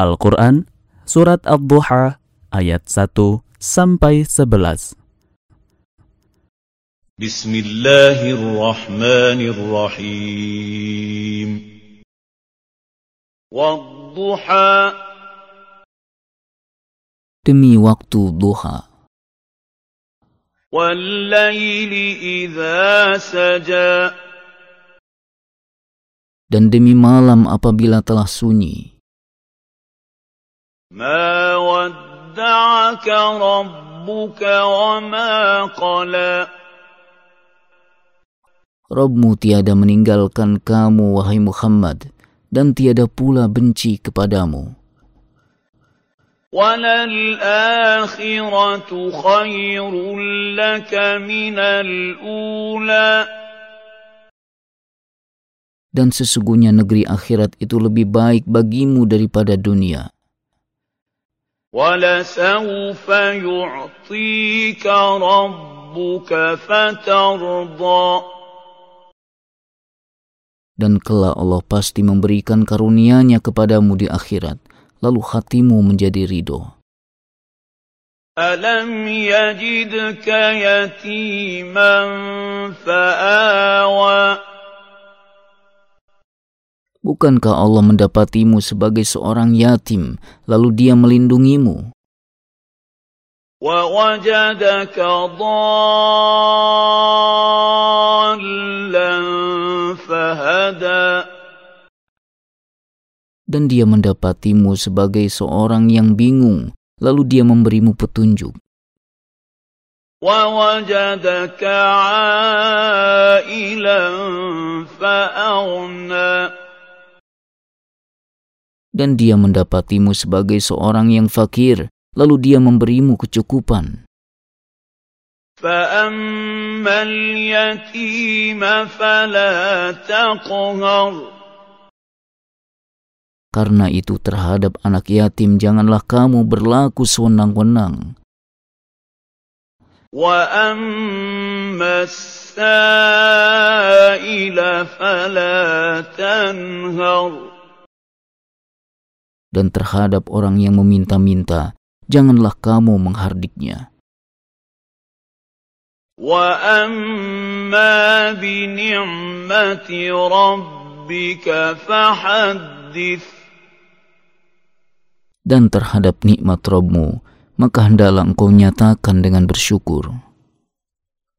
Al-Quran, Surat Ad-Duha, ayat 1 sampai 11. Bismillahirrahmanirrahim. Wadduha. Demi waktu duha. Wallayli idha saja. Dan demi malam apabila telah sunyi. ما ودعك ربك وما قلى Robmu tiada meninggalkan kamu, wahai Muhammad, dan tiada pula benci kepadamu. وَلَلْآخِرَةُ خَيْرٌ لَكَ مِنَ الْأُولَى Dan sesungguhnya negeri akhirat itu lebih baik bagimu daripada dunia. ولسوف يعطيك ربك فترضى Dan kelak Allah pasti memberikan karunia-Nya kepadamu di akhirat, lalu hatimu menjadi ridho. Alam yajidka yatiman fa'awa Bukankah Allah mendapatimu sebagai seorang yatim, lalu dia melindungimu? Dan dia mendapatimu sebagai seorang yang bingung, lalu dia memberimu petunjuk. وَوَجَدَكَ عَائِلًا فَأَغْنَى dan dia mendapatimu sebagai seorang yang fakir, lalu dia memberimu kecukupan. Karena itu terhadap anak yatim janganlah kamu berlaku sewenang-wenang. وَأَمَّا السَّائِلَ فَلَا تَنْهَرْ dan terhadap orang yang meminta-minta, janganlah kamu menghardiknya. Dan terhadap nikmat Robmu, maka hendaklah engkau nyatakan dengan bersyukur.